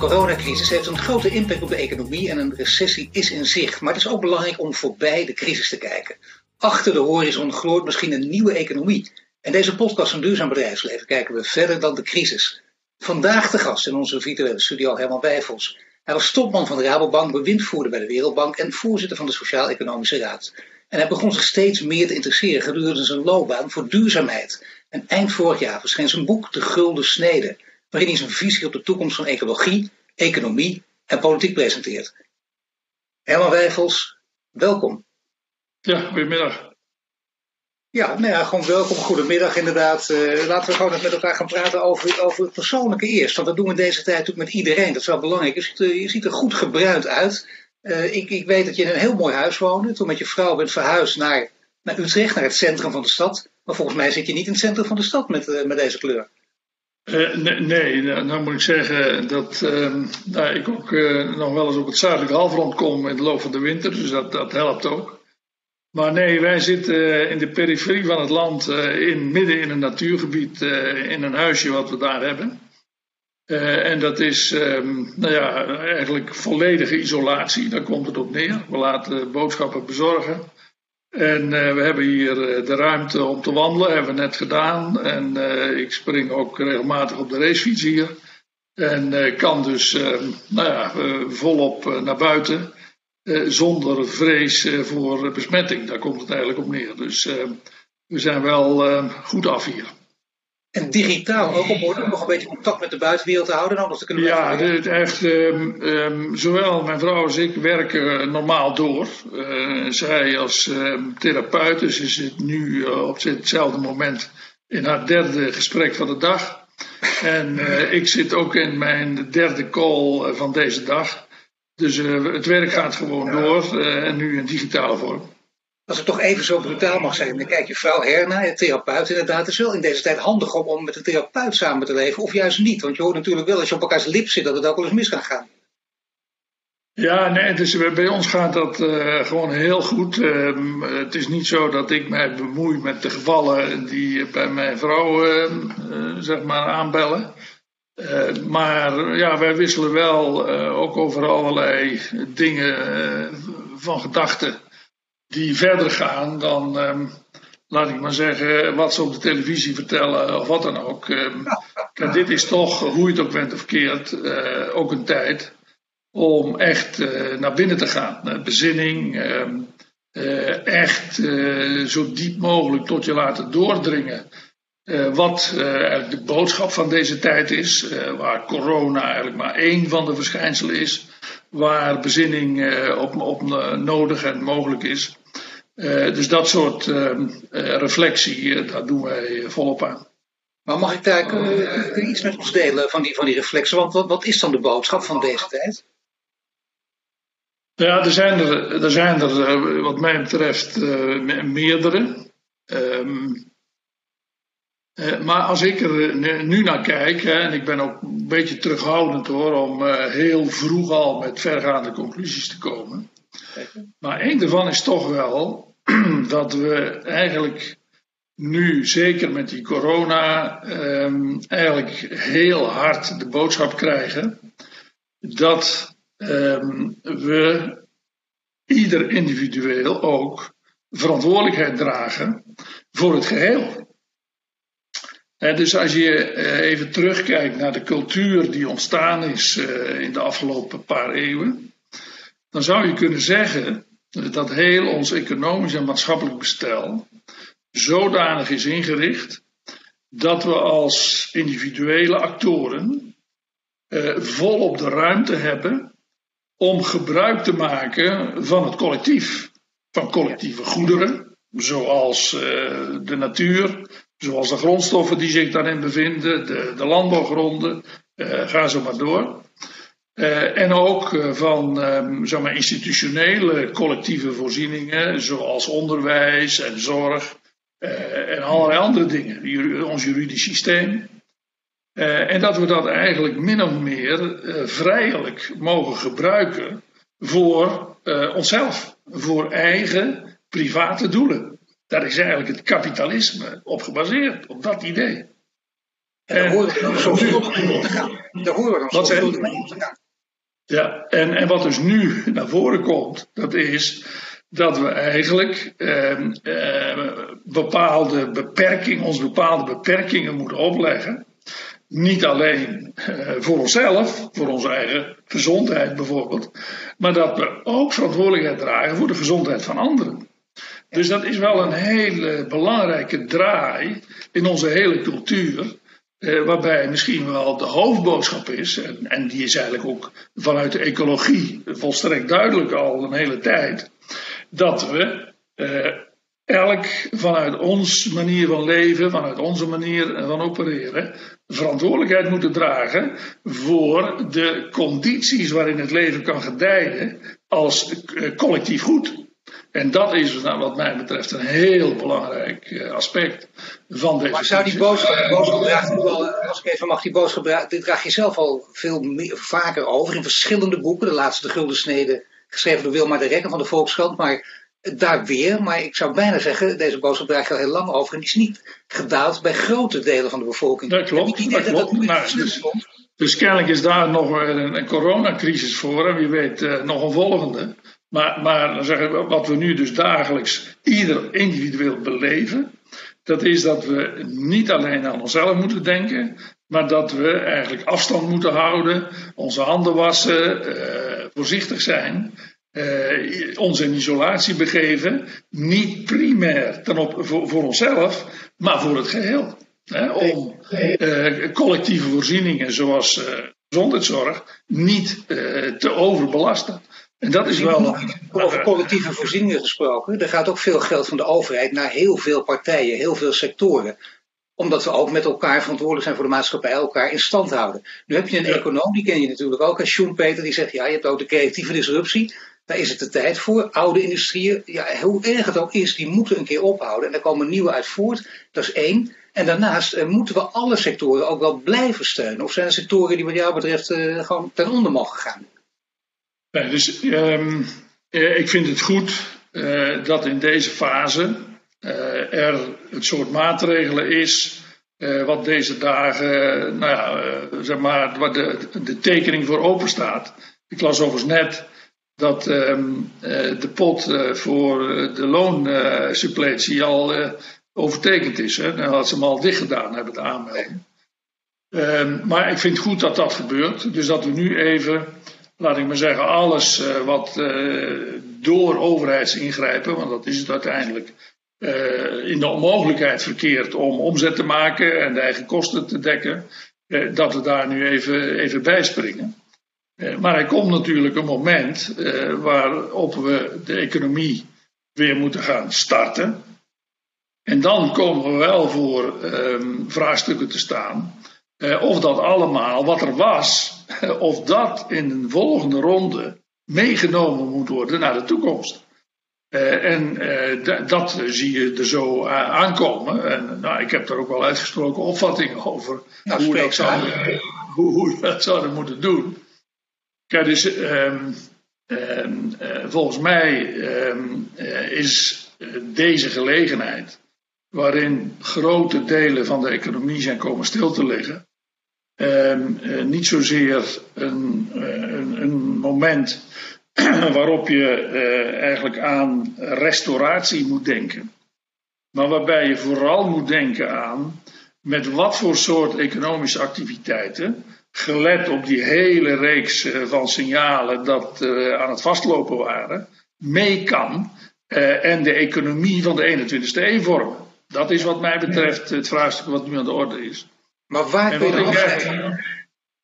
coronacrisis heeft een grote impact op de economie en een recessie is in zicht. Maar het is ook belangrijk om voorbij de crisis te kijken. Achter de horizon gloort misschien een nieuwe economie. En deze podcast van Duurzaam Bedrijfsleven kijken we verder dan de crisis. Vandaag de gast in onze virtuele studio Herman Wijfels. Hij was topman van de Rabobank, bewindvoerder bij de Wereldbank en voorzitter van de Sociaal-Economische Raad. En hij begon zich steeds meer te interesseren gedurende zijn loopbaan voor duurzaamheid. En eind vorig jaar verscheen zijn boek De Gulden Snede, waarin hij zijn visie op de toekomst van ecologie, economie en politiek presenteert. Herman Wijfels, welkom. Ja, goedemiddag. Ja, nou ja, gewoon welkom. Goedemiddag inderdaad. Uh, laten we gewoon eens met elkaar gaan praten over, over het persoonlijke eerst. Want dat doen we in deze tijd natuurlijk met iedereen. Dat is wel belangrijk. Je ziet, er, je ziet er goed gebruind uit. Uh, ik, ik weet dat je in een heel mooi huis woonde. Toen met je vrouw bent verhuisd naar, naar Utrecht, naar het centrum van de stad. Maar volgens mij zit je niet in het centrum van de stad met, uh, met deze kleur. Uh, nee, nee, nou moet ik zeggen dat uh, nou, ik ook uh, nog wel eens op het zuidelijke halfrond kom in de loop van de winter, dus dat, dat helpt ook. Maar nee, wij zitten in de periferie van het land, in, midden in een natuurgebied, in een huisje wat we daar hebben. en dat is um, nou ja, eigenlijk volledige isolatie, daar komt het op neer. We laten boodschappen bezorgen. En uh, we hebben hier uh, de ruimte om te wandelen, hebben we net gedaan. En uh, ik spring ook regelmatig op de racefiets hier. En kan dus nou ja, volop naar buiten. zonder vrees voor besmetting. Daar komt het eigenlijk op neer. Dus we zijn wel goed af hier. En digitaal ook om nog een beetje contact met de buitenwereld te houden? Nou, te kunnen ja, het echt, um, um, zowel mijn vrouw als ik werken normaal door. Uh, zij als um, therapeut, dus ze zit nu uh, op hetzelfde moment in haar derde gesprek van de dag. En ik zit ook in mijn derde call van deze dag. Dus het werk gaat gewoon door en nu in digitale vorm als ik toch even zo brutaal mag zijn, dan kijk je vrouw Herna, de therapeut inderdaad, is wel in deze tijd handig om, om met een therapeut samen te leven, of juist niet. Want je hoort natuurlijk wel als je op elkaars lip zit dat het ook wel eens mis kan gaan. Ja, nee, dus bij ons gaat dat uh, gewoon heel goed. Uh, het is niet zo dat ik mij bemoei met de gevallen die bij mijn vrouw uh, zeg maar aanbellen. maar ja, wij wisselen wel ook over allerlei dingen van gedachten die verder gaan dan, um, laat ik maar zeggen, wat ze op de televisie vertellen of wat dan ook. Um, kijk, dit is toch, hoe je het ook bent of keert, uh, ook een tijd om echt uh, naar binnen te gaan. bezinning, um, uh, echt zo diep mogelijk tot je laten doordringen. wat eigenlijk de boodschap van deze tijd is, waar corona eigenlijk maar één van de verschijnselen is, waar bezinning op, op nodig en mogelijk is. Uh, dus dat soort uh, reflectie, uh, daar doen wij volop aan. Maar mag ik daar kun iets met ons delen van die, van die reflexen? Want wat, wat is dan de boodschap van deze tijd? Ja, er zijn er, er, zijn er wat mij betreft meerdere. Um, maar als ik er nu naar kijk, hè, en ik ben ook een beetje terughoudend hoor, om heel vroeg al met vergaande conclusies te komen. Maar één daarvan is toch wel dat we eigenlijk nu, zeker met die corona, um, eigenlijk heel hard de boodschap krijgen dat um, we ieder individueel ook verantwoordelijkheid dragen voor het geheel. Dus als je uh, even terugkijkt naar de cultuur die ontstaan is uh, in de afgelopen paar eeuwen, dan zou je kunnen zeggen dat heel ons economisch en maatschappelijk bestel zodanig is ingericht dat we als individuele actoren eh, volop de ruimte hebben om gebruik te maken van het collectief. Van collectieve goederen, zoals uh, de natuur, zoals de grondstoffen die zich daarin bevinden, de, de landbouwgronden, uh, ga zo maar door. Uh, en ook uh, van um, institutionele collectieve voorzieningen, zoals onderwijs en zorg en allerlei andere dingen, ons juridisch systeem. en dat we dat eigenlijk min of meer vrijelijk mogen gebruiken voor onszelf, voor eigen private doelen. Daar is eigenlijk het kapitalisme op gebaseerd, op dat idee. En daar horen we dan om te gaan. Daar horen we dan zorgvuldig mee om te gaan. Ja, en, en wat dus nu naar voren komt, dat is dat we eigenlijk eh, eh, bepaalde beperkingen, ons bepaalde beperkingen moeten opleggen. Niet alleen eh, voor onszelf, voor onze eigen gezondheid bijvoorbeeld, maar dat we ook verantwoordelijkheid dragen voor de gezondheid van anderen. Dus dat is wel een hele belangrijke draai in onze hele cultuur. Eh, waarbij misschien wel de hoofdboodschap is, en, en, die is eigenlijk ook vanuit de ecologie volstrekt duidelijk al een hele tijd, dat we eh, elk vanuit onze manier van leven, vanuit onze manier van opereren, verantwoordelijkheid moeten dragen voor de condities waarin het leven kan gedijden als eh, collectief goed. En dat is nou, wat mij betreft een heel belangrijk eh, aspect van deze. Maar zou die boodschap, boodschap draagt wel, als ik even mag, die boodschap dit draag je zelf al veel meer, vaker over in verschillende boeken. De laatste De Gulden Snede, geschreven door Wilma de Rekker van de Volkskrant. Maar daar weer, maar ik zou bijna zeggen, deze boodschap draag je al heel lang over en die is niet gedaald bij grote delen van de bevolking. Dat klopt, dat, klopt. Nou, dus, dus, kennelijk is daar nog een, een coronacrisis voor en wie weet uh, nog een volgende. Maar, maar wat we nu dus dagelijks ieder individueel beleven, dat is dat we niet alleen aan onszelf moeten denken, maar dat we eigenlijk afstand moeten houden, onze handen wassen, uh, voorzichtig zijn uh, ons in isolatie begeven, niet primair ten op, voor, onszelf, maar voor het geheel. Hè, om uh, collectieve voorzieningen zoals gezondheidszorg niet te overbelasten. En dat is wel. Over collectieve voorzieningen gesproken, er gaat ook veel geld van de overheid naar heel veel partijen, heel veel sectoren omdat we ook met elkaar verantwoordelijk zijn voor de maatschappij, elkaar in stand houden. Nu heb je een econoom, die ken je natuurlijk ook, Sjoen Peter, die zegt: ja, je hebt ook de creatieve disruptie. Daar is het de tijd voor. Oude industrieën, ja, hoe erg het ook is, die moeten een keer ophouden. En daar komen nieuwe uit voort. Dat is één. En daarnaast eh, moeten we alle sectoren ook wel blijven steunen. Of zijn er sectoren die wat jou betreft uh, gewoon ten onder mogen gaan? Dus um, ik vind het goed uh, dat in deze fase er het soort maatregelen is. wat deze dagen, nou ja, zeg maar, wat de, de tekening voor open staat. Ik las overigens net dat um, de pot voor eh, de loonsuppletie al overtekend is. Hè? Ze hem al dicht gedaan hebben, de aanmelding. Um, maar ik vind het goed dat dat gebeurt. Dus dat we nu even, laat ik maar zeggen, alles wat door overheidsingrijpen, want dat is het uiteindelijk, in de onmogelijkheid verkeert om omzet te maken en de eigen kosten te dekken, dat we daar nu even, even bij springen. Eh, maar er komt natuurlijk een moment uh, waarop we de economie weer moeten gaan starten. En dan komen we wel voor um, vraagstukken te staan. Uh, of dat allemaal wat er was, of dat in een volgende ronde meegenomen moet worden naar de toekomst. en dat zie je er zo aankomen. En nou, ik heb daar ook wel uitgesproken opvattingen over nou, hoe, dat zou, hoe, hoe dat zouden moeten doen. Kijk, dus um, um, uh, volgens mij um, uh, is deze gelegenheid, waarin grote delen van de economie zijn komen stil te liggen, uh, niet zozeer een, een, een moment waarop je eigenlijk aan restauratie moet denken, maar waarbij je vooral moet denken aan met wat voor soort economische activiteiten gelet op die hele reeks eh, van signalen dat aan het vastlopen waren, mee kan en de economie van de 21ste eeuw vormen. Dat is wat mij betreft het vraagstuk wat nu aan de orde is. Maar waar kun je wat, ik,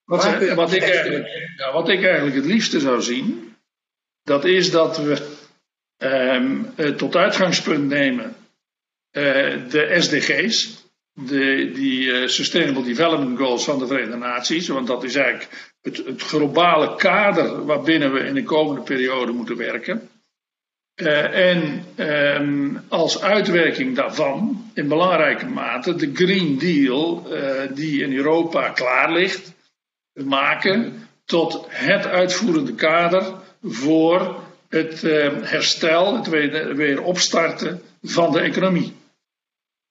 wat, waar wat, ik eigenlijk, ja, wat ik eigenlijk het liefste zou zien, dat is dat we um, tot uitgangspunt nemen de SDG's, de, die uh, Sustainable Development Goals van de Verenigde Naties. Want dat is eigenlijk het, het globale kader waarbinnen we in de komende periode moeten werken. Uh, en um, als uitwerking daarvan, in belangrijke mate, de Green Deal uh, die in Europa klaar ligt, maken tot het uitvoerende kader voor het herstel, het weer, weer opstarten van de economie.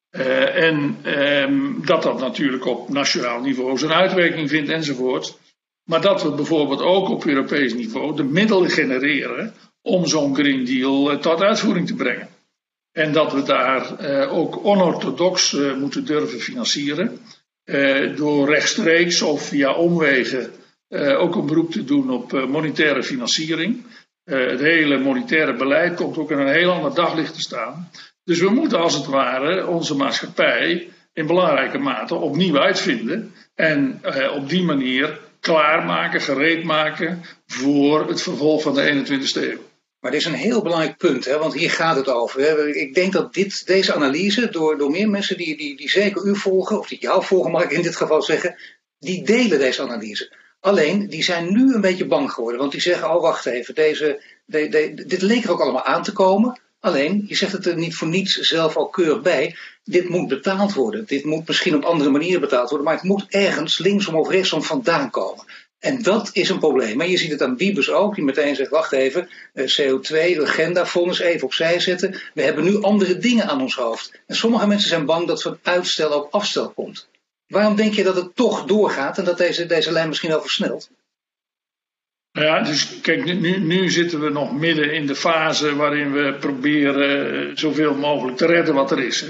en ehm, dat dat natuurlijk op nationaal niveau zijn uitwerking vindt enzovoort. Maar dat we bijvoorbeeld ook op Europees niveau de middelen genereren om zo'n Green Deal tot uitvoering te brengen. En dat we daar ook onorthodox moeten durven financieren. door rechtstreeks of via omwegen ook een beroep te doen op monetaire financiering. het hele monetaire beleid komt ook in een heel ander daglicht te staan. Dus we moeten als het ware onze maatschappij in belangrijke mate opnieuw uitvinden. En eh, op die manier klaarmaken, gereed maken voor het vervolg van de 21ste eeuw. Maar dit is een heel belangrijk punt, hè, want hier gaat het over. Hè. Ik denk dat dit, deze analyse door, door meer mensen die, die, die zeker u volgen, of die jou volgen mag ik in dit geval zeggen, die delen deze analyse. Alleen, die zijn nu een beetje bang geworden, want die zeggen, oh wacht even, deze, de, de, dit leek er ook allemaal aan te komen. Alleen, je zegt het er niet voor niets zelf al keurig bij. Dit moet betaald worden. Dit moet misschien op andere manieren betaald worden. Maar het moet ergens linksom of rechtsom vandaan komen. En dat is een probleem. Maar je ziet het aan Wiebes ook, die meteen zegt: wacht even, eh, CO2, agenda, fonds even opzij zetten. We hebben nu andere dingen aan ons hoofd. En sommige mensen zijn bang dat van uitstel op afstel komt. Waarom denk je dat het toch doorgaat en dat deze, deze lijn misschien al versnelt? Nou ja, dus kijk, nu, nu zitten we nog midden in de fase waarin we proberen eh, zoveel mogelijk te redden wat er is. Hè.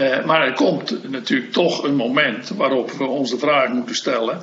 Uh, maar er komt natuurlijk toch een moment waarop we ons de vraag moeten stellen.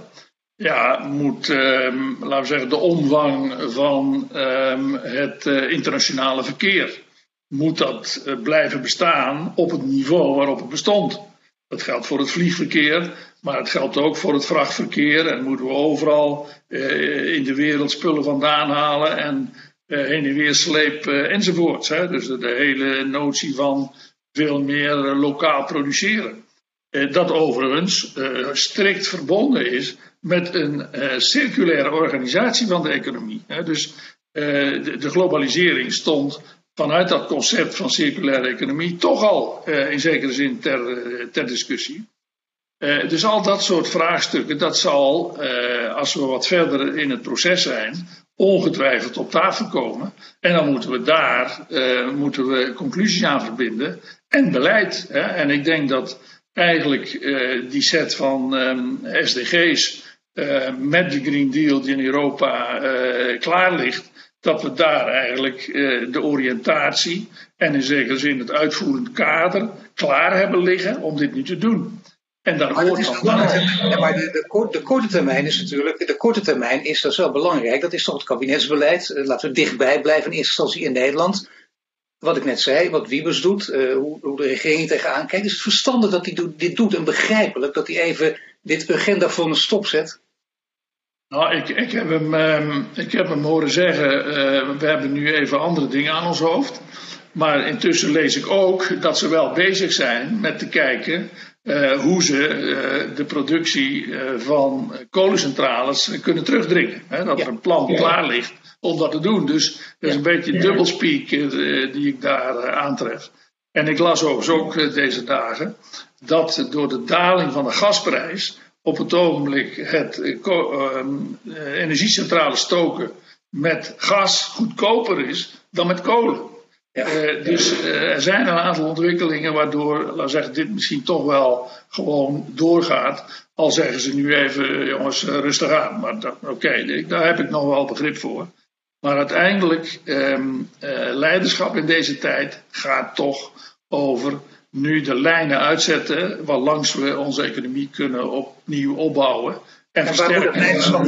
Ja, moet, um, laten we zeggen, de omvang van um, het uh, internationale verkeer, moet dat uh, blijven bestaan op het niveau waarop het bestond? Dat geldt voor het vliegverkeer, maar het geldt ook voor het vrachtverkeer. En moeten we overal eh, in de wereld spullen vandaan halen en eh, heen en weer slepen enzovoorts. Hè? Dus de, hele notie van veel meer lokaal produceren. Eh, dat overigens strikt verbonden is met een circulaire organisatie van de economie. Dus de, de globalisering stond vanuit dat concept van circulaire economie toch al uh, in zekere zin ter, ter discussie. Dus al dat soort vraagstukken, dat zal, als we wat verder in het proces zijn, ongetwijfeld op tafel komen. En dan moeten we daar moeten we conclusies aan verbinden en beleid. Hè? En ik denk dat eigenlijk die set van um, SDG's met de Green Deal die in Europa klaar ligt, dat we daar eigenlijk eh, de oriëntatie en in zekere zin het uitvoerend kader klaar hebben liggen om dit nu te doen. En daar hoort dan ja, maar de, de, de, korte termijn is natuurlijk, de korte termijn is dat wel belangrijk. Dat is toch het kabinetsbeleid. Uh, laten we dichtbij blijven in eerste instantie in Nederland. Wat ik net zei, wat Wiebes doet, uh, hoe, hoe, de regering tegenaan kijkt. Is het verstandig dat hij dit doet en begrijpelijk dat hij even dit agenda voor een stop zet? Nou, ik, ik, heb hem, ehm, ik heb hem horen zeggen, uh, we hebben nu even andere dingen aan ons hoofd. Maar intussen lees ik ook dat ze wel bezig zijn met te kijken uh, hoe ze uh, de productie van kolencentrales kunnen terugdringen. Hè, dat er een plan ja. klaar ligt om dat te doen. Dus dat is een beetje ja. dubbelspeak die ik daar aantref. En ik las overigens ook deze dagen dat door de daling van de gasprijs op het ogenblik het uh, energiecentrale stoken met gas goedkoper is dan met kolen. Ja. Uh, dus uh, er zijn een aantal ontwikkelingen waardoor, laten zeggen, dit misschien toch wel gewoon doorgaat. Al zeggen ze nu even, jongens, rustig aan. Maar oké, okay, daar heb ik nog wel begrip voor. Maar uiteindelijk, um, leiderschap in deze tijd gaat toch over nu de lijnen uitzetten waarlangs we onze economie kunnen opnieuw opbouwen. En, en waar moet het leiderschap,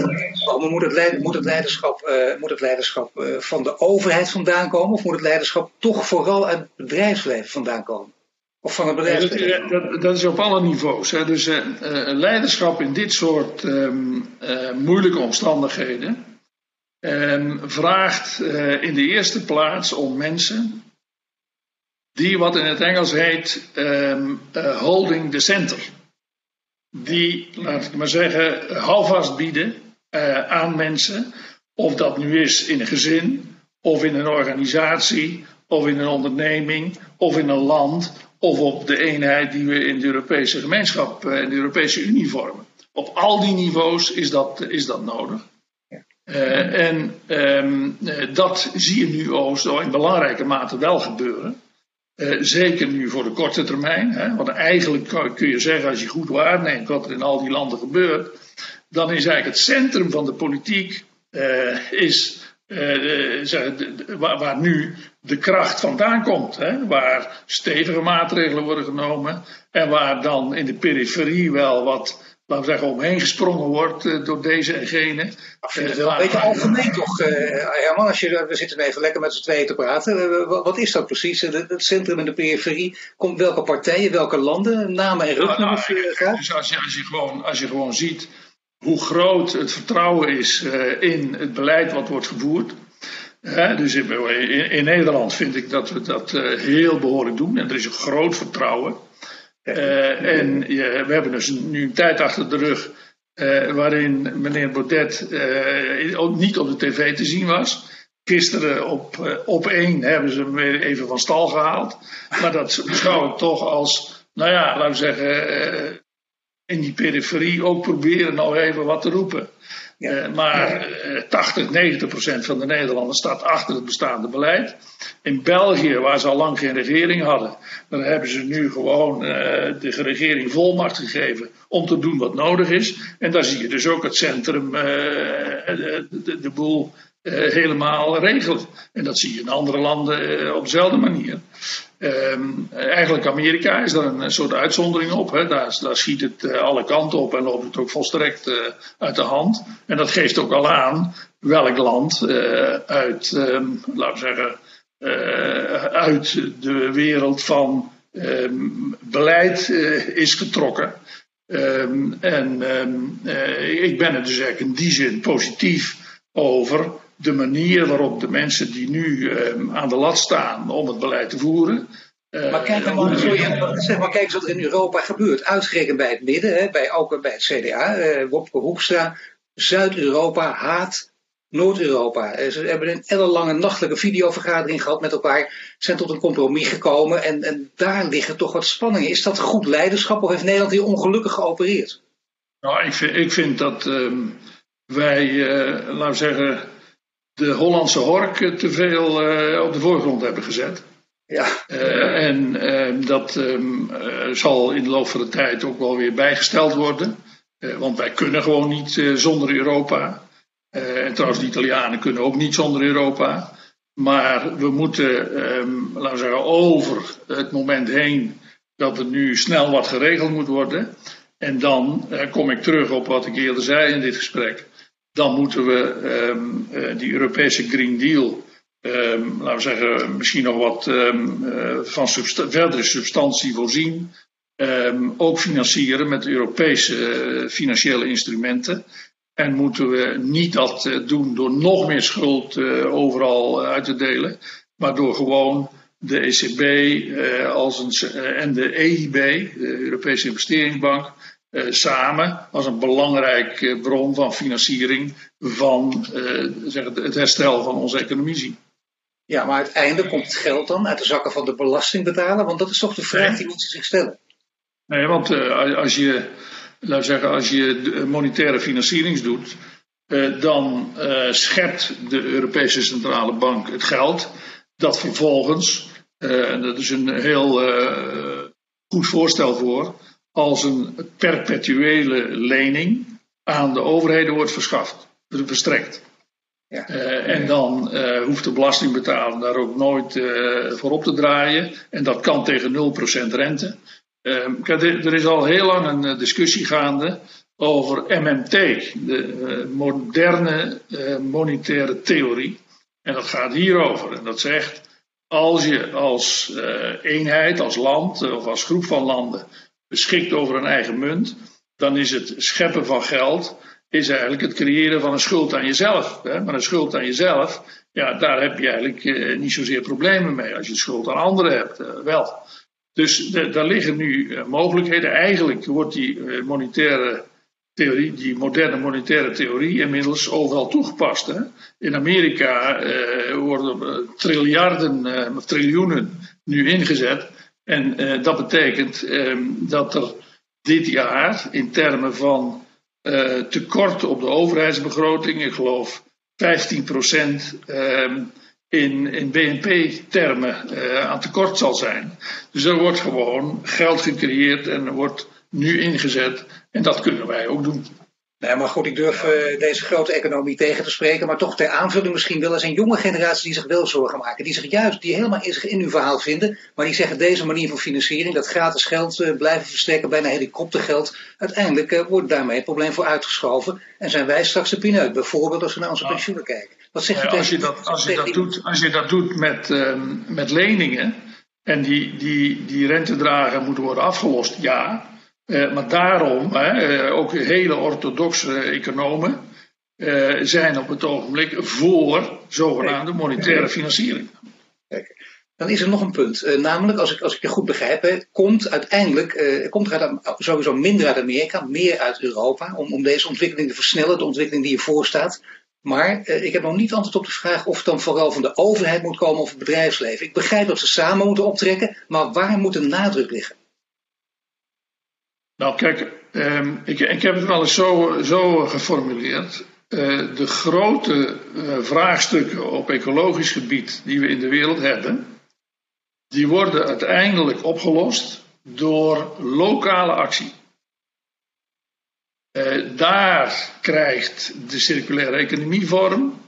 moet het, leiderschap, moet het leiderschap, uh, moet het leiderschap uh, van de overheid vandaan komen? Of moet het leiderschap toch vooral uit het bedrijfsleven vandaan komen? Of van het bedrijfsleven? Dat, dat, dat is op alle niveaus. Hè. Dus uh, leiderschap in dit soort um, moeilijke omstandigheden um, vraagt in de eerste plaats om mensen die wat in het Engels heet um, uh, holding the center. Die, laat ik maar zeggen, houvast bieden uh, aan mensen. Of dat nu is in een gezin, of in een organisatie, of in een onderneming, of in een land, of op de eenheid die we in de Europese gemeenschap, uh, in de Europese Unie vormen. Op al die niveaus is dat, is dat nodig. Uh, en um, dat zie je nu ook zo in belangrijke mate wel gebeuren. Zeker nu voor de korte termijn. Hè, want eigenlijk kun je zeggen, als je goed waarneemt wat er in al die landen gebeurt, dan is eigenlijk het centrum van de politiek is uh, waar, waar, nu de kracht vandaan komt. Hè? Waar stevige maatregelen worden genomen. En waar dan in de periferie wel wat, laten we zeggen, omheen gesprongen wordt uh, door deze en gene. Ik vind het wel een beetje algemeen toch, uh, Herman? Als je, we zitten even lekker met z'n tweeën te praten. wat is dat precies? Het centrum en de periferie. Komt welke partijen, welke landen, namen en rugnummers? Nou, nou, dus als je, als, je gewoon, als je gewoon ziet hoe groot het vertrouwen is in het beleid wat wordt gevoerd. Dus in, in, Nederland vind ik dat we dat heel behoorlijk doen. En er is een groot vertrouwen. En we hebben dus nu een tijd achter de rug waarin meneer Baudet niet op de tv te zien was. Gisteren op, op één hebben ze hem weer even van stal gehaald. Maar dat beschouw ik toch als, nou ja, laten we zeggen, in die periferie ook proberen nog even wat te roepen. Uh, maar uh, 80, 90 procent van de Nederlanders staat achter het bestaande beleid. In België, waar ze al lang geen regering hadden, dan hebben ze nu gewoon uh, de regering volmacht gegeven om te doen wat nodig is. En daar zie je dus ook het centrum de, de, de, boel helemaal regelen. En dat zie je in andere landen op dezelfde manier. Um, eigenlijk Amerika is daar een soort uitzondering op. Hè. Daar, daar, schiet het alle kanten op en loopt het ook volstrekt uit de hand. En dat geeft ook al aan welk land uit, um, laten we zeggen, uit de wereld van um, beleid is getrokken. en ik ben er dus eigenlijk in die zin positief over de manier waarop de mensen die nu uh, aan de lat staan om het beleid te voeren. Uh, maar kijk maar, sorry, zeg maar kijk eens wat er in Europa gebeurt. Uitgerekend bij het midden, hè, bij, ook bij het CDA, uh, eh, Wopke Hoekstra. Zuid-Europa haat Noord-Europa. Eh, ze hebben een ellenlange nachtelijke videovergadering gehad met elkaar. Zijn tot een compromis gekomen. En, en daar liggen toch wat spanningen. Is dat goed leiderschap of heeft Nederland hier ongelukkig geopereerd? Nou, ik vind, ik vind dat um, wij, laten we zeggen de Hollandse hork te veel uh, op de voorgrond hebben gezet. Ja. Uh, en uh, dat um, zal in de loop van de tijd ook wel weer bijgesteld worden. want wij kunnen gewoon niet zonder Europa. en trouwens, de Italianen kunnen ook niet zonder Europa. Maar we moeten, um, laten we zeggen, over het moment heen dat er nu snel wat geregeld moet worden. En dan kom ik terug op wat ik eerder zei in dit gesprek dan moeten we um, die Europese Green Deal, um, laten we zeggen, misschien nog wat um, uh, van verdere substantie voorzien. ook financieren met Europese uh, financiële instrumenten. En moeten we niet dat doen door nog meer schuld overal uit te delen, maar door gewoon de ECB als een, en de EIB, de Europese Investeringsbank, samen als een belangrijke uh, bron van financiering van uh, zeg het, herstel van onze economie zien. Ja, maar uiteindelijk komt het geld dan uit de zakken van de belastingbetaler? Want dat is toch de vraag die mensen zich stellen. Nee, want als je, laat zeggen, als je monetaire financiering doet, dan schept de Europese Centrale Bank het geld dat vervolgens, en dat is een heel goed voorstel voor, als een perpetuele lening aan de overheden wordt verschaft, verstrekt. Ja. Uh, en dan uh, hoeft de belastingbetaler daar ook nooit uh, voor op te draaien. En dat kan tegen 0% rente. er is al heel lang een discussie gaande over MMT, de moderne monetaire theorie. En dat gaat hierover. En dat zegt, als je als eenheid, als land of als groep van landen beschikt over een eigen munt, dan is het scheppen van geld is eigenlijk het creëren van een schuld aan jezelf. Hè? Maar een schuld aan jezelf, ja, daar heb je eigenlijk eh, niet zozeer problemen mee. Als je schuld aan anderen hebt, eh, wel. Dus daar liggen nu uh, mogelijkheden. Eigenlijk wordt die uh, monetaire theorie, die moderne monetaire theorie, inmiddels overal toegepast. Hè? In Amerika worden triljarden of triljoenen nu ingezet en uh, dat betekent um, dat er dit jaar in termen van uh, tekort op de overheidsbegroting, ik geloof 15% um, in, in BNP-termen uh, aan tekort zal zijn. Dus er wordt gewoon geld gecreëerd en er wordt nu ingezet. En dat kunnen wij ook doen. Nee, maar goed, ik durf uh, deze grote economie tegen te spreken. Maar toch ter aanvulling misschien wel. Er zijn jonge generaties die zich wel zorgen maken. Die zich juist, die helemaal in, zich in uw verhaal vinden. Maar die zeggen deze manier van financiering, dat gratis geld uh, blijven verstrekken, bijna helikoptergeld. Uiteindelijk uh, wordt daarmee het probleem voor uitgeschoven. En zijn wij straks de pineut. Bijvoorbeeld als we naar onze pensioenen kijken. Wat zegt u als, je dat, als, je dat doet, als je dat doet met, ehm, met leningen. En die, die, die rentedragen moeten worden afgelost, ja. Uh, maar daarom, uh, ook hele orthodoxe economen uh, zijn op het ogenblik voor zogenaamde monetaire financiering. Kijk. Dan is er nog een punt. namelijk, als ik, als ik je goed begrijp, hè, komt uiteindelijk komt er sowieso minder uit Amerika, meer uit Europa, om, om deze ontwikkeling te versnellen, de ontwikkeling die je voorstaat. Maar ik heb nog niet antwoord op de vraag of het dan vooral van de overheid moet komen of het bedrijfsleven. Ik begrijp dat ze samen moeten optrekken, maar waar moet de nadruk liggen? Nou, kijk, ehm, ik, ik, heb het wel eens zo, zo geformuleerd. Uh, de grote uh, vraagstukken op ecologisch gebied die we in de wereld hebben, die worden uiteindelijk opgelost door lokale actie. Uh, daar krijgt de circulaire economie vorm.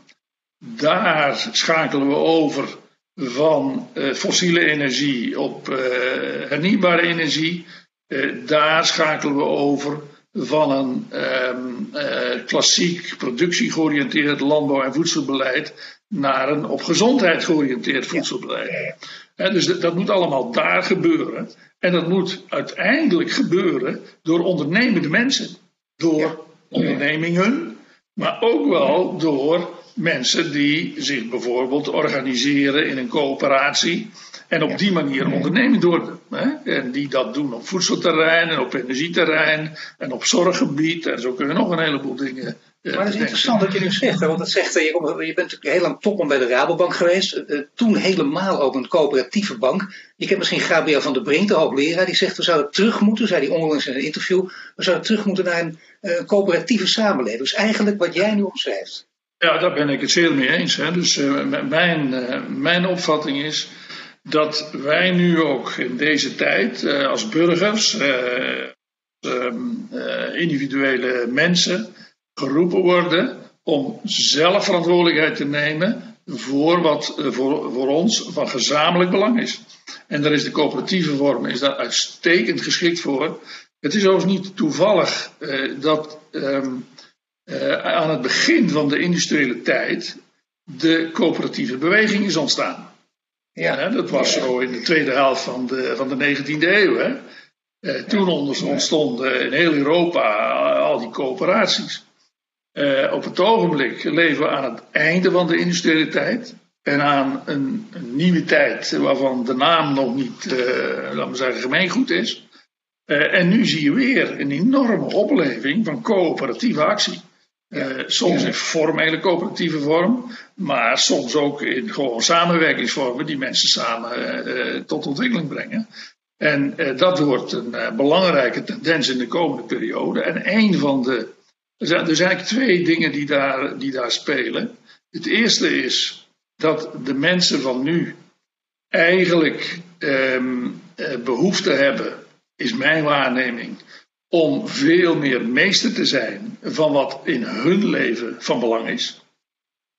Daar schakelen we over van fossiele energie op hernieuwbare energie. Eh, daar schakelen we over van een um, uh, klassiek productiegeoriënteerd landbouw- en voedselbeleid naar een op gezondheid georiënteerd voedselbeleid. dus dat, dat, moet allemaal daar gebeuren. En dat moet uiteindelijk gebeuren door ondernemende mensen. Door ondernemingen, maar ook wel door mensen die zich bijvoorbeeld organiseren in een coöperatie en op die manier onderneming door. Hè? En die dat doen op voedselterrein en op energieterrein en op zorggebied. En zo kunnen we nog een heleboel dingen. Eh, maar het is interessant dat je nu zegt, hè? want dat zegt, eh, je, je bent natuurlijk heel lang topman bij de Rabobank geweest. Uh, toen helemaal ook een coöperatieve bank. Je kent misschien Gabriel van der Brink, de hoogleraar, die zegt we zouden terug moeten, zei hij onlangs in een interview, we zouden terug moeten naar een uh, coöperatieve samenleving. Dus eigenlijk wat jij nu opschrijft. Ja, daar ben ik het zeer mee eens. Hè. Dus mijn, mijn opvatting is dat wij nu ook in deze tijd uh, als burgers, uh, individuele mensen, geroepen worden om zelf verantwoordelijkheid te nemen voor wat voor, voor ons van gezamenlijk belang is. En daar is de coöperatieve vorm is daar uitstekend geschikt voor. Het is overigens niet toevallig dat um, aan het begin van de industriële tijd de coöperatieve beweging is ontstaan. Ja, dat was zo in de tweede helft van de, van de 19e eeuw. Hè? Eh, toen ontstonden in heel Europa al die coöperaties. Eh, op het ogenblik leven we aan het einde van de industriële tijd. En aan een, een nieuwe tijd waarvan de naam nog niet, uh, laten we zeggen, gemeengoed is. En nu zie je weer een enorme opleving van coöperatieve actie. Uh, soms in formele coöperatieve vorm, maar soms ook in gewoon samenwerkingsvormen die mensen samen uh, tot ontwikkeling brengen. En dat wordt een belangrijke tendens in de komende periode. En een van de. Er zijn, eigenlijk twee dingen die daar, die daar spelen. Het eerste is dat de mensen van nu eigenlijk um, behoefte hebben, is mijn waarneming, om veel meer meester te zijn van wat in hun leven van belang is.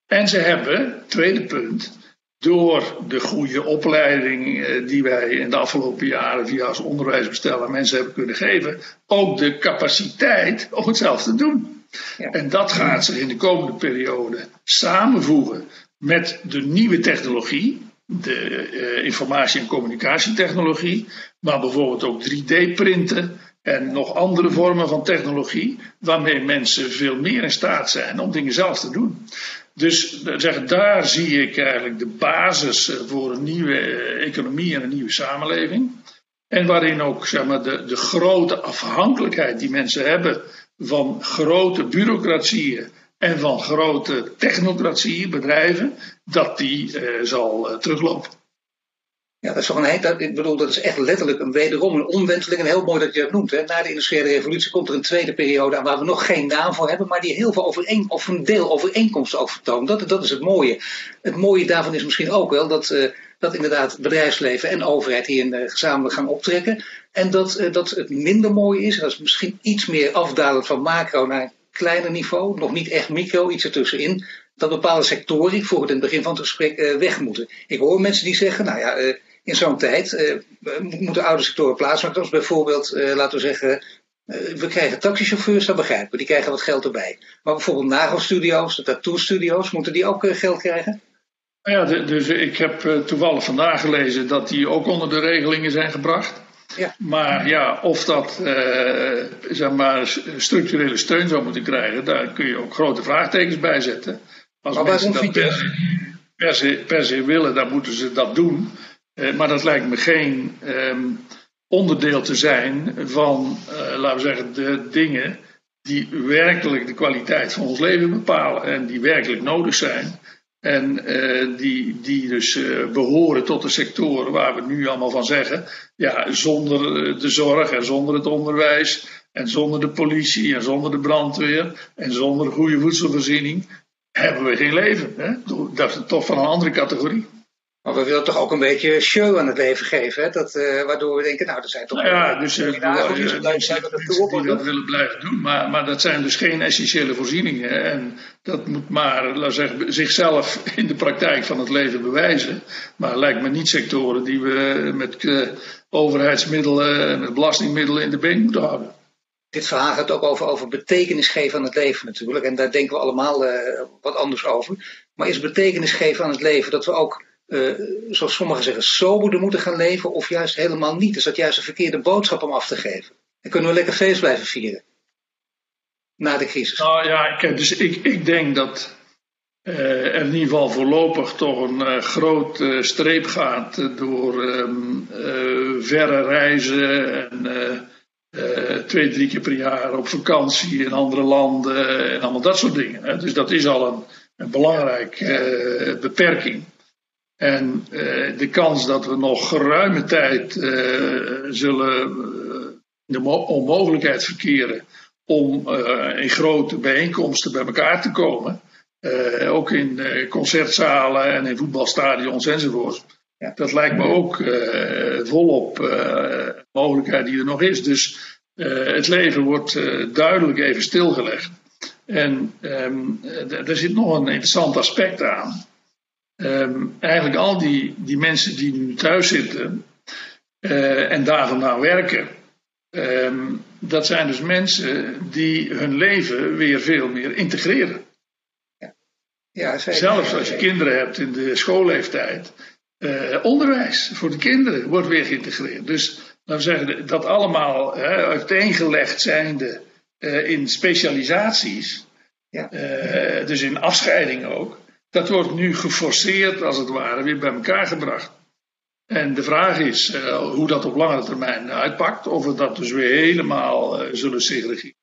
En ze hebben, tweede punt, door de goede opleiding eh, die wij in de afgelopen jaren via ons onderwijsbestel aan mensen hebben kunnen geven, ook de capaciteit om het zelf te doen. Ja. En dat gaat zich in de komende periode samenvoegen met de nieuwe technologie, de uh, informatie- en communicatietechnologie, maar bijvoorbeeld ook 3D-printen, en nog andere vormen van technologie, waarmee mensen veel meer in staat zijn om dingen zelf te doen. Dus zeg, daar zie ik eigenlijk de basis eh, voor een nieuwe eh, economie en een nieuwe samenleving. En waarin ook zeg maar, de, de grote afhankelijkheid die mensen hebben van grote bureaucratieën en van grote technocratieën, bedrijven, dat die uh, zal uh, teruglopen. Ja, dat is toch een dat, ik bedoel, dat is echt letterlijk een wederom een omwenteling. En heel mooi dat je dat noemt. Hè. Na de industriële revolutie komt er een tweede periode aan waar we nog geen naam voor hebben, maar die heel veel overeen, of een deel overeenkomsten ook vertoont. Dat, dat is het mooie. Het mooie daarvan is misschien ook wel dat, uh, dat inderdaad bedrijfsleven en overheid hier uh, gezamenlijk gaan optrekken. En dat, dat het minder mooi is, dat is misschien iets meer afdalen van macro naar kleiner niveau, nog niet echt micro, iets ertussenin dat bepaalde sectoren, ik vroeg het in het begin van het gesprek, uh, weg moeten. Ik hoor mensen die zeggen, nou ja, uh, in zo'n tijd uh, moeten oude sectoren plaatsmaken. Zoals bijvoorbeeld, laten we zeggen, we krijgen taxichauffeurs, dat begrijpen we, die krijgen wat geld erbij. Maar bijvoorbeeld nagelstudio's, de tattoo-studio's, moeten die ook geld krijgen? Ja, dus ik heb toevallig vandaag gelezen dat die ook onder de regelingen zijn gebracht. Ja. Maar ja, of dat uh, zeg maar, structurele steun zou moeten krijgen, daar kun je ook grote vraagtekens bij zetten. Als maar mensen dat per, per, se, per se willen, dan moeten ze dat doen. Uh, maar dat lijkt me geen um, onderdeel te zijn van, uh, laten we zeggen, de dingen die werkelijk de kwaliteit van ons leven bepalen en die werkelijk nodig zijn. En uh, die, die dus uh, behoren tot de sectoren waar we nu allemaal van zeggen. Ja, zonder de zorg en zonder het onderwijs en zonder de politie en zonder de brandweer en zonder de goede voedselvoorziening hebben we geen leven. Hè? Dat is toch van een andere categorie. Maar we willen toch ook een beetje show aan het leven geven, hè? Dat, uh, waardoor we denken, nou, er zijn toch... Nou ja, dus uh, uh, die, die dat willen blijven doen, maar, maar dat zijn dus geen essentiële voorzieningen. En dat moet maar, laat zeggen, zichzelf in de praktijk van het leven bewijzen. Maar lijkt me niet sectoren die we met uh, overheidsmiddelen, met belastingmiddelen in de been moeten houden. Dit verhaal gaat ook over, over betekenis geven aan het leven natuurlijk. En daar denken we allemaal wat anders over. Maar is betekenis geven aan het leven dat we ook uh, zoals sommigen zeggen, soberder moeten gaan leven of juist helemaal niet? Is dat juist een verkeerde boodschap om af te geven? Dan kunnen we lekker feest blijven vieren. Na de crisis. Nou ja, kijk, dus ik, ik denk dat uh, er in ieder geval voorlopig toch een uh, groot streep gaat door um, verre reizen en twee, drie keer per jaar op vakantie in andere landen en allemaal dat soort dingen. Hè. Dus dat is al een, een belangrijke beperking. En uh, de kans dat we nog geruime tijd uh, zullen in de onmogelijkheid verkeren om in grote bijeenkomsten bij elkaar te komen, ook in concertzalen en in voetbalstadions enzovoort. Ja. Dat lijkt me ook volop een mogelijkheid die er nog is. Dus het leven wordt duidelijk even stilgelegd. En um, er zit nog een interessant aspect aan um, eigenlijk al die, die mensen die nu thuis zitten uh, en daar vandaan werken, um, dat zijn dus mensen die hun leven weer veel meer integreren. Ja. Ja, Zelfs als je kinderen hebt in de schoolleeftijd, uh, onderwijs voor de kinderen wordt weer geïntegreerd. Dus laten we zeggen, dat allemaal hè, uiteengelegd zijnde uh, in specialisaties, ja. dus in afscheiding ook dat wordt nu geforceerd, als het ware, weer bij elkaar gebracht. En de vraag is uh, hoe dat op lange termijn uitpakt. Of we dat dus weer helemaal uh, zullen segregeren.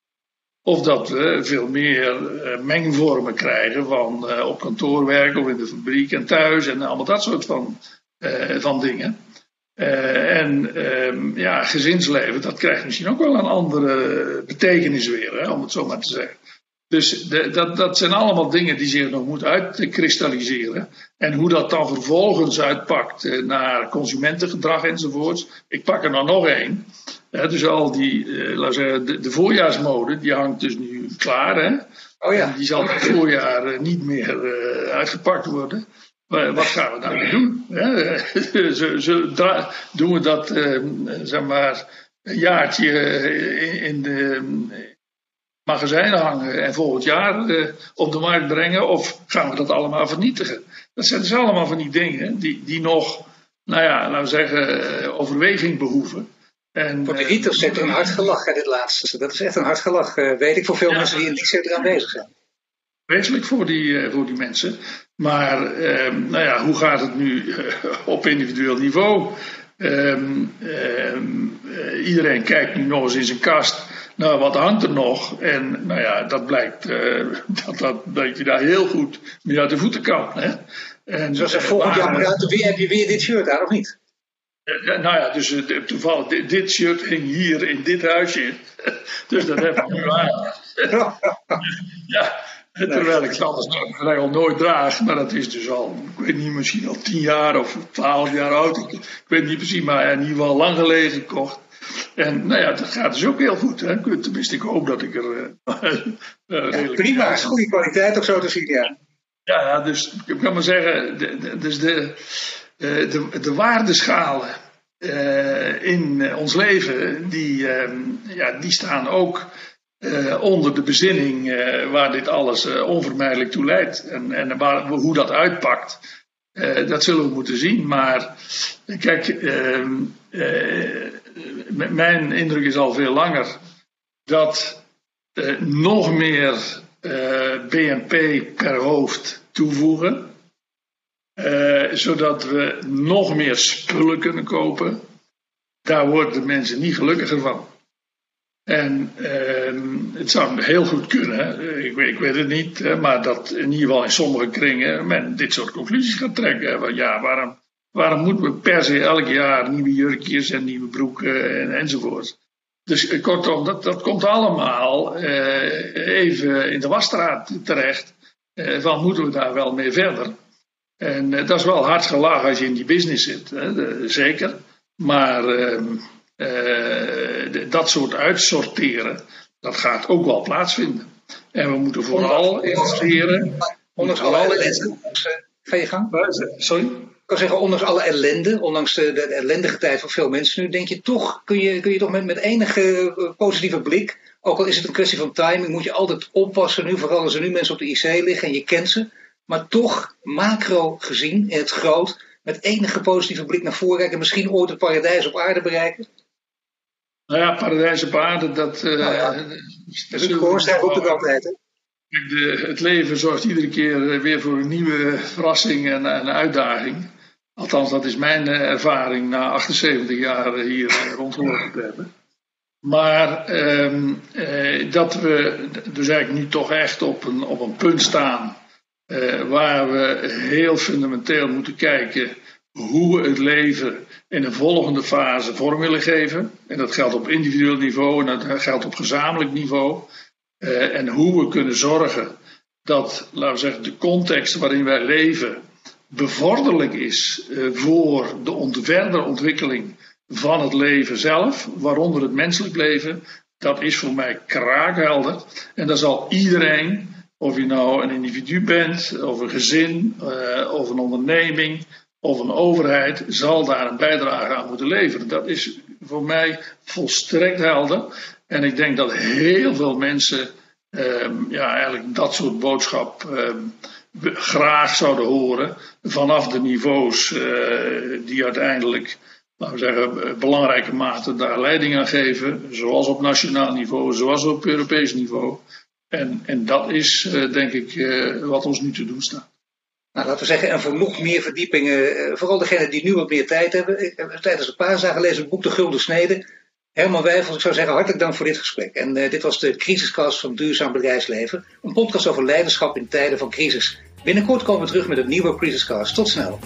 Of dat we veel meer uh, mengvormen krijgen van op kantoor werken of in de fabriek en thuis en allemaal dat soort van, van dingen. en ehm, ja, gezinsleven, dat krijgt misschien ook wel een andere betekenis weer, om het zo maar te zeggen. Dus de, dat, dat zijn allemaal dingen die zich nog moeten uitkristalliseren. En hoe dat dan vervolgens uitpakt eh, naar consumentengedrag enzovoorts. Ik pak er nou nog één. dus al die, uh, laten zeggen, de, de, voorjaarsmode, die hangt dus nu klaar. Hè? Oh ja. En die zal het voorjaar uh, niet meer uitgepakt worden. Maar wat gaan we daarmee doen? doen we dat, zeg maar, een jaartje in de magazijnen hangen en volgend jaar uh, op de markt brengen? Of gaan we dat allemaal vernietigen? Dat zijn dus allemaal van die dingen die, die nog, nou ja, laten we zeggen, uh, overweging behoeven. En, voor de retail sector een hard gelach, dit laatste. Dat is echt een hard gelach, uh, weet ik, voor veel ja, mensen die in die sector aanwezig zijn. Wezenlijk voor die, voor die mensen. Maar ehm, nou ja, hoe gaat het nu op individueel niveau? Um, um, iedereen kijkt nu nog eens in zijn kast nou, wat hangt er nog? En nou ja, dat blijkt uh, dat, dat, dat je daar heel goed mee uit de voeten kan. Hè? En, Zoals er volgend jaar weer heb je weer dit shirt aan, of niet? nou ja, dus toevallig, dit, shirt hing hier in dit huisje. dus dat heb ik nu aan. ja, terwijl ik het anders vrijwel nooit draag. Maar dat is dus al, ik weet niet, misschien al tien jaar of twaalf jaar oud. Ik, weet niet precies, maar in ieder geval lang geleden gekocht. En nou ja, dat gaat dus ook heel goed. Hè? Tenminste, ik hoop dat ik er uh, ja, Prima, is goede kwaliteit of zo te zien, ja. Ja, dus ik kan maar zeggen, de, dus de, de, de waardeschalen uh, in ons leven, die, uh, ja, die staan ook uh, onder de bezinning waar dit alles onvermijdelijk toe leidt. En, en waar, hoe dat uitpakt, dat zullen we moeten zien. Maar kijk, ehm, mijn indruk is al veel langer dat nog meer BNP per hoofd toevoegen. Zodat we nog meer spullen kunnen kopen. Daar worden de mensen niet gelukkiger van. En uh, het zou heel goed kunnen, ik, ik, weet het niet, maar dat in ieder geval in sommige kringen men dit soort conclusies gaat trekken. Want ja, waarom, waarom moeten we per se elk jaar nieuwe jurkjes en nieuwe broeken en, enzovoort? Dus eh, kortom, dat, dat komt allemaal uh, even in de wasstraat terecht. Uh, van moeten we daar wel mee verder? En dat is wel hard gelachen als je in die business zit, hè, zeker. Maar uh, dat soort uitsorteren, dat gaat ook wel plaatsvinden. En we moeten vooral investeren. Ondanks alle ellende. Ga je gang? Sorry? Ik kan zeggen, ondanks alle ellende, ondanks de, ellendige tijd van veel mensen nu, denk je toch, kun je, kun je toch met, met enige positieve blik, ook al is het een kwestie van timing, moet je altijd oppassen nu, vooral als er nu mensen op de IC liggen en je kent ze maar toch macro gezien, in het groot, met enige positieve blik naar voren kijken, misschien ooit het paradijs op aarde bereiken? Nou ja, paradijs op aarde, dat. Uh, nou ja, dat is ook altijd. Hè? De, het leven zorgt iedere keer eh, weer voor een nieuwe verrassing en een uitdaging. Althans, dat is mijn eh, ervaring na 78 jaar hier rondgelopen te hebben. Maar ehm, eh, dat we dus eigenlijk nu toch echt op een, op een punt staan uh, waar we heel fundamenteel moeten kijken hoe we het leven in een volgende fase vorm willen geven. En dat geldt op individueel niveau en dat geldt op gezamenlijk niveau. Uh, en hoe we kunnen zorgen dat, laten we zeggen, de context waarin wij leven bevorderlijk is uh, voor de ont ontwikkeling van het leven zelf, waaronder het menselijk leven. Dat is voor mij kraakhelder. En daar zal iedereen of je nou een individu bent, of een gezin, uh, of een onderneming, of een overheid, zal daar een bijdrage aan moeten leveren. Dat is voor mij volstrekt helder. En ik denk dat heel veel mensen um, ja, eigenlijk dat soort boodschap um, graag zouden horen. Vanaf de niveaus uh, die uiteindelijk, laten we zeggen, belangrijke mate daar leiding aan geven. Zoals op nationaal niveau, zoals op Europees niveau. En, en dat is, uh, denk ik, uh, wat ons nu te doen staat. Nou, laten we zeggen, en voor nog meer verdiepingen, uh, vooral degenen die nu wat meer tijd hebben. Ik heb tijdens een paar dagen gelezen het boek De Gulden Snede. Herman Wijfels, ik zou zeggen hartelijk dank voor dit gesprek. En dit was de crisiscast van Duurzaam Bedrijfsleven. Een podcast over leiderschap in tijden van crisis. Binnenkort komen we terug met een nieuwe crisiscast. Tot snel.